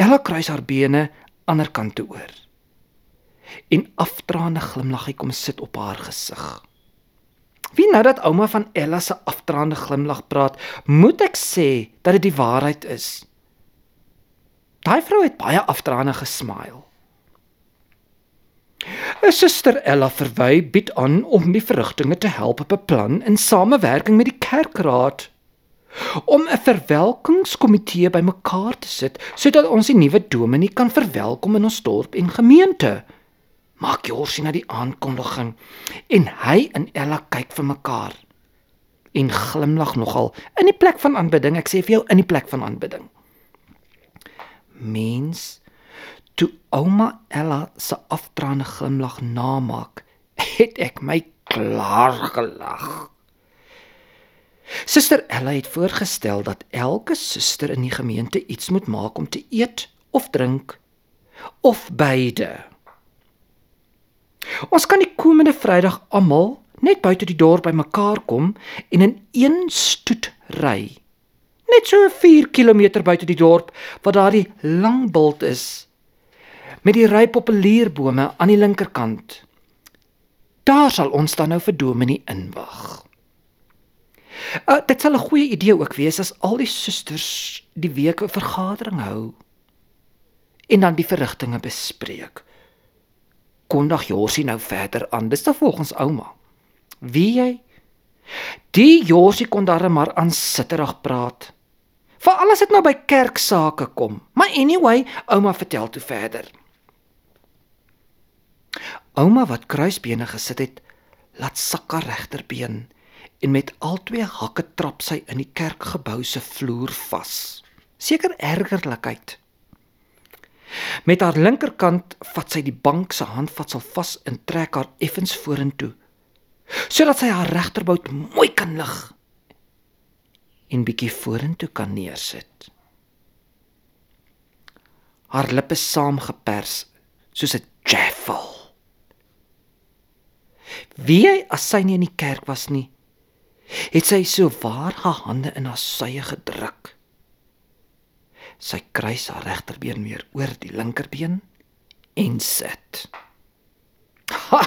Ella kruis haar bene ander kant toe oor. En aftraande glimlaggie kom sit op haar gesig. Wie nou dat ouma van Ella se aftraande glimlag praat, moet ek sê dat dit die waarheid is. Daai vrou het baie aftraande gesmyl. 'n Suster Ella Verwy bied aan om die verrigtinge te help beplan in samewerking met die kerkraad om 'n verwelkomingskomitee bymekaar te sit sodat ons die nuwe dominee kan verwelkom in ons dorp en gemeente. Maak Jorsie na die aankondiging en hy en Ella kyk vir mekaar en glimlag nogal in die plek van aanbidding. Ek sê vir jou in die plek van aanbidding. Mens toe ouma Ella se aftraande glimlag namaak, het ek my klaar gelag. Suster Ella het voorgestel dat elke suster in die gemeente iets moet maak om te eet of drink of beide. Ons kan die komende Vrydag almal net buite die dorp bymekaar kom en in een stoet ry. Net so 4 km buite die dorp waar daar die lang bult is met die ry populierbome aan die linkerkant. Daar sal ons dan nou vir Dominee inwag. Uh, dit sal 'n goeie idee ook wees as al die susters die week 'n vergadering hou en dan die verrigtinge bespreek. Kondag Jorsie nou verder aan. Dis dan volgens ouma. Wie jy? Die Jorsie kon daar maar aan sitterig praat. Vir alles het nou by kerksake kom. Maar anyway, ouma vertel toe verder. Ouma wat kruisbene gesit het, laat sak haar regterbeen en met albei hakke trap sy in die kerkgebou se vloer vas. Seker ergerlikheid. Met haar linkerkant vat sy die bank se handvatsel vas en trek haar effens vorentoe sodat sy haar regterbout mooi kan lig en bietjie vorentoe kan neersit. Haar lippe saamgepers soos 'n jaffel. Wie hy as sy nie in die kerk was nie, het sy so waar haar hande in haar sye gedruk. Sy kruis haar regterbeen weer oor die linkerbeen en sit. Ha!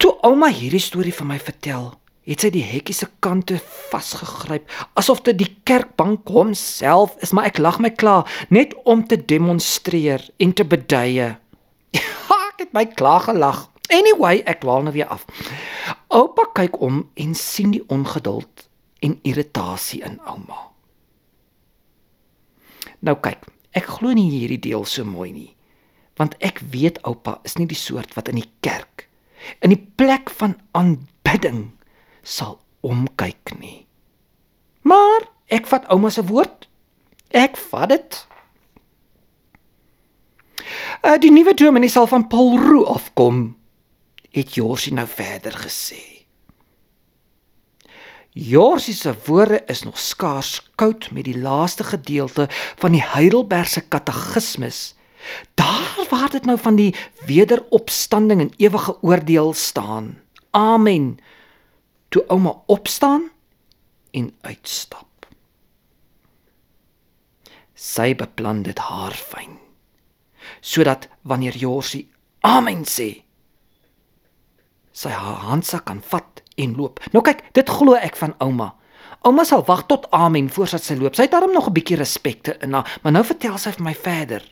Toe ouma hierdie storie vir my vertel, het sy die hekkie se kante vasgegryp asof dit die kerkbank homself is, maar ek lag my klaar net om te demonstreer en te beduie. Ja, ek het my klaar gelag. Anyway, ek dwaal nou weer af. Oupa kyk om en sien die ongeduld en irritasie in ouma. Nou kyk, ek glo nie hierdie deel so mooi nie. Want ek weet oupa is nie die soort wat in die kerk in die plek van aanbidding sal omkyk nie. Maar ek vat ouma se woord. Ek vat dit. Uh, die nuwe dominee sal van Paul Roo afkom het Jorsie nou verder gesê. Jorsie se woorde is nog skaars koud met die laaste gedeelte van die Heidelbergse Katekismes. Daar waar dit nou van die wederopstanding en ewige oordeel staan. Amen. Toe ouma opstaan en uitstap. Sy beplan dit haar fyn. Sodat wanneer Jorsie amen sê, sy haar handsak kan vat en loop. Nou kyk, dit glo ek van ouma. Ouma sal wag tot amen voordat sy loop. Sy het daarom nog 'n bietjie respekte in haar, maar nou vertel sy vir my verder.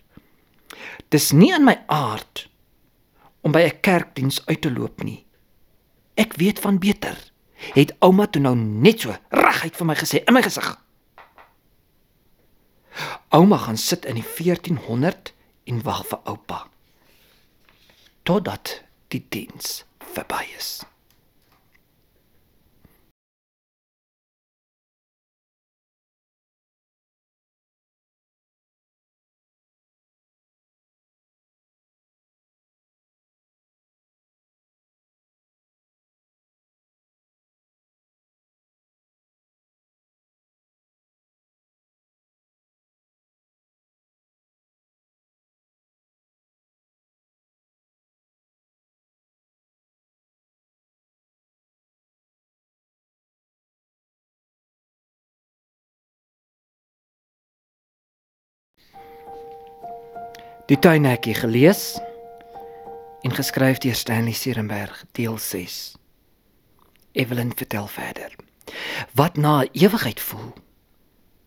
Dis nie in my aard om by 'n kerkdiens uit te loop nie. Ek weet van beter. Het ouma toe nou net so reguit vir my gesê in my gesig. Ouma gaan sit in die 1400 en wag vir oupa. Totdat die diens verby is. Die tuinhekkie gelees en geskryf deur Stanley Serenberg deel 6. Evelyn vertel verder. Wat na 'n ewigheid voel,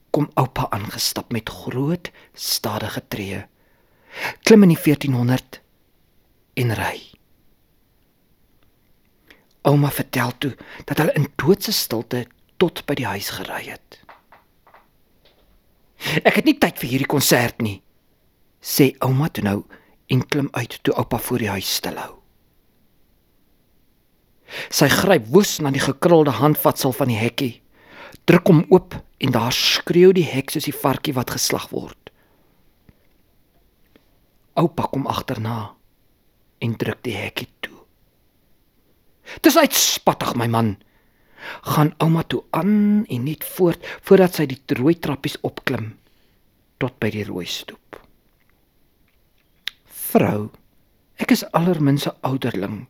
kom oupa aangestap met groot, stadige tree. Klim in die 1400 en ry. Ouma vertel toe dat hulle in doodse stilte tot by die huis gery het. Ek het nie tyd vir hierdie konsert nie, sê ouma toe nou en klim uit toe oupa voor die huis stilhou. Sy gryp woes na die gekrulde handvatsel van die hekkie, druk hom oop en daar skreeu die hek soos die varkie wat geslag word. Oupa kom agterna en druk die hekkie toe. Dis uitspattig my man. Gaan ouma toe aan en net voort voordat sy die rooi trappies opklim tot by die rooi stoep. Vrou, ek is allerminse ouderling.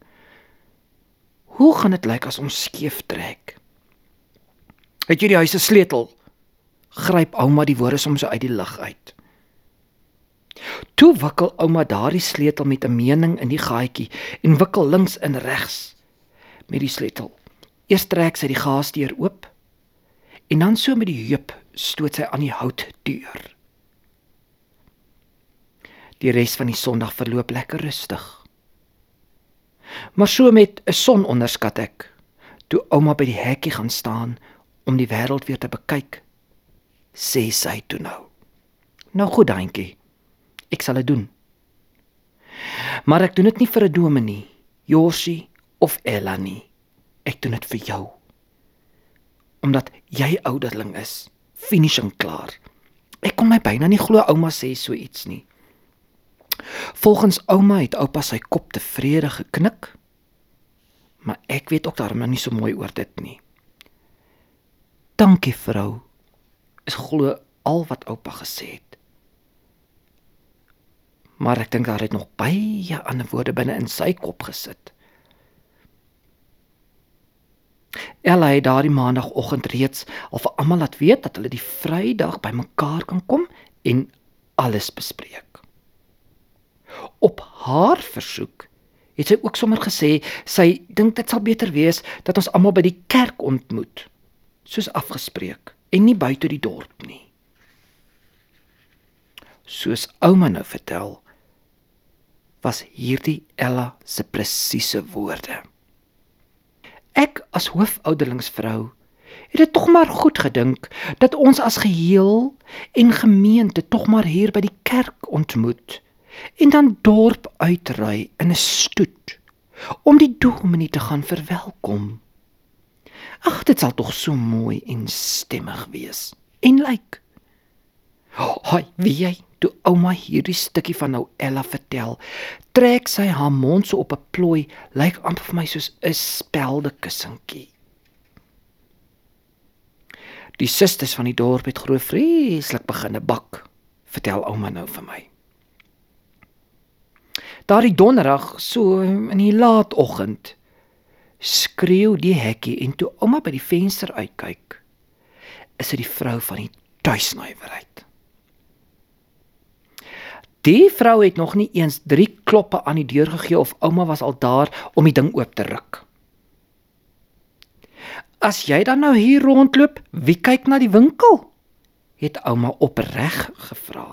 Hoe gaan dit lyk as ons skeef trek? Het jy die huis se sleutel? Gryp ouma die woorde soms uit die lug uit. Toe wikkel ouma daardie sleutel met 'n mening in die gaatjie en wikkel links en regs met die sleutel. Eers trek sy die gaasdeur oop en dan so met die heup stoot sy aan die houtdeur. Die res van die Sondag verloop lekker rustig. Maar so met 'n son onderskat ek toe ouma by die hekkie gaan staan om die wêreld weer te bekyk, sê sy toe nou. Nou goed, dankie. Ek sal dit doen. Maar ek doen dit nie vir 'n dominee, Jorsie of Ella nie. Ek doen dit vir jou. Omdat jy ouderling is, finishing klaar. Ek kon my byna nie glo ouma sê so iets nie. Volgens ouma het oupa sy kop tevrede geknik. Maar ek weet ook daarom nou nie so mooi oor dit nie. Dankie vrou. Is glo al wat oupa gesê het. Maar ek dink daar het nog baie ander woorde binne in sy kop gesit. Ella het daardie maandagooggend reeds al vir almal laat weet dat hulle die Vrydag bymekaar kan kom en alles bespreek. Op haar versoek het sy ook sommer gesê sy dink dit sal beter wees dat ons almal by die kerk ontmoet soos afgespreek en nie buite die dorp nie. Soos ouma nou vertel was hierdie Ella se presiese woorde. Ek as hoofouderlingsvrou het dit tog maar goed gedink dat ons as geheel en gemeente tog maar hier by die kerk ontmoet en dan dorp uitry in 'n stoet om die dominee te gaan verwelkom. Ag, dit sal tog so mooi en stemmig wees. En lyk. Like. Hoi, wie jy toe ouma hierdie stukkie van nou Ella vertel, trek sy haar mond so op 'n plooi, lyk amper vir my soos 'n spelde kussentjie. Die susters van die dorp het glo vreeslik begine bak, vertel ouma nou vir my. Daardie donderdag, so in die laatoggend, skreeu die hekkie en toe ouma by die venster uitkyk, is dit die vrou van die tuisnywerheid. Die vrou het nog nie eens 3 kloppe aan die deur gegee of ouma was al daar om die ding oop te ruk. As jy dan nou hier rondloop, wie kyk na die winkel? het ouma opreg gevra.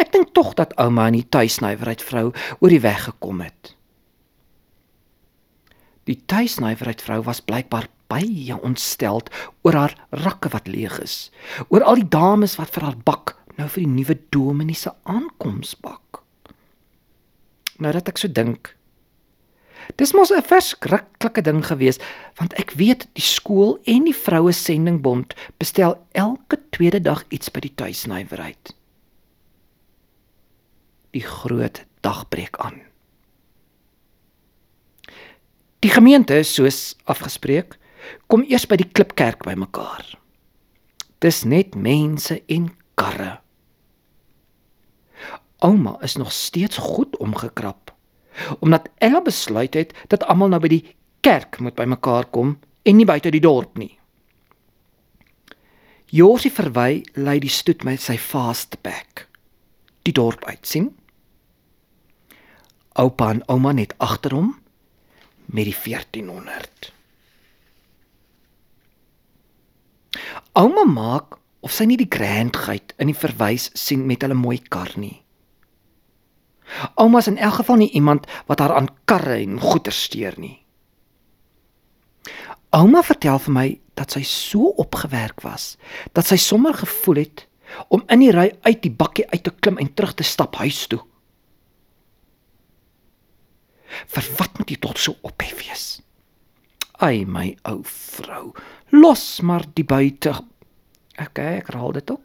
Ek dink tog dat ouma in die tuisnywerheid vrou oor die weg gekom het. Die tuisnywerheid vrou was blykbaar baie ontsteld oor haar rakke wat leeg is, oor al die dames wat vir haar bak nou vir die nuwe dominee se aankomsbak. Nou dat ek so dink. Dis mos 'n verskriklike ding gewees, want ek weet die skool en die vroue sendingbond bestel elke tweede dag iets by die tuisnywerheid. Die groot dag breek aan. Die gemeente soos afgespreek, kom eers by die klipkerk bymekaar. Dis net mense en karre ouma is nog steeds goed omgekrap omdat Ella besluit het dat almal nou by die kerk moet bymekaar kom en nie buite die dorp nie. Josie verwy lei die stoet met sy fastback. die dorp uit sien. Oupa en ouma net agter hom met die 1400. Ouma maak of sy nie die grandheid in die verwys sien met hulle mooi kar nie. Ouma's in elk geval nie iemand wat haar aan karre en goeder steur nie. Ouma vertel vir my dat sy so opgewerk was dat sy sommer gevoel het om in die ry uit die bakkie uit te klim en terug te stap huis toe. Vir wat moet jy tot so ophef wees? Ai my ou vrou, los maar die buite. Okay, ek raal dit op.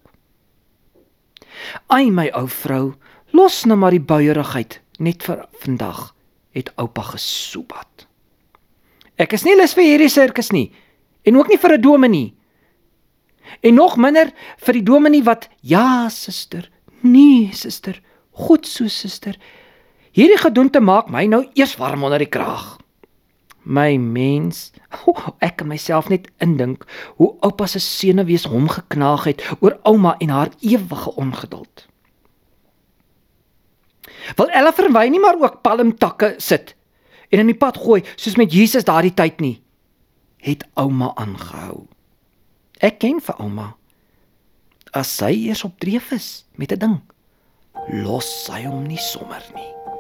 Ai my ou vrou, los nou maar die buierigheid net vir vandag, het oupa gesoebat. Ek is nie lus vir hierdie sirkus nie en ook nie vir 'n dominee. En nog minder vir die dominee wat ja, suster, nee, suster, goed so suster. Hierdie gedoente maak my nou eers warm onder die kraag. My mens, oh, ek kan myself net indink hoe oupa se senuwees hom geknaag het oor ouma en haar ewige ongeduld. Wil Ella verwy nie maar ook palmtakke sit en in die pad gooi soos met Jesus daardie tyd nie. Het ouma aangehou. Ek ken vir ouma. As sy eers op dreef is met 'n ding, los sy hom nie sommer nie.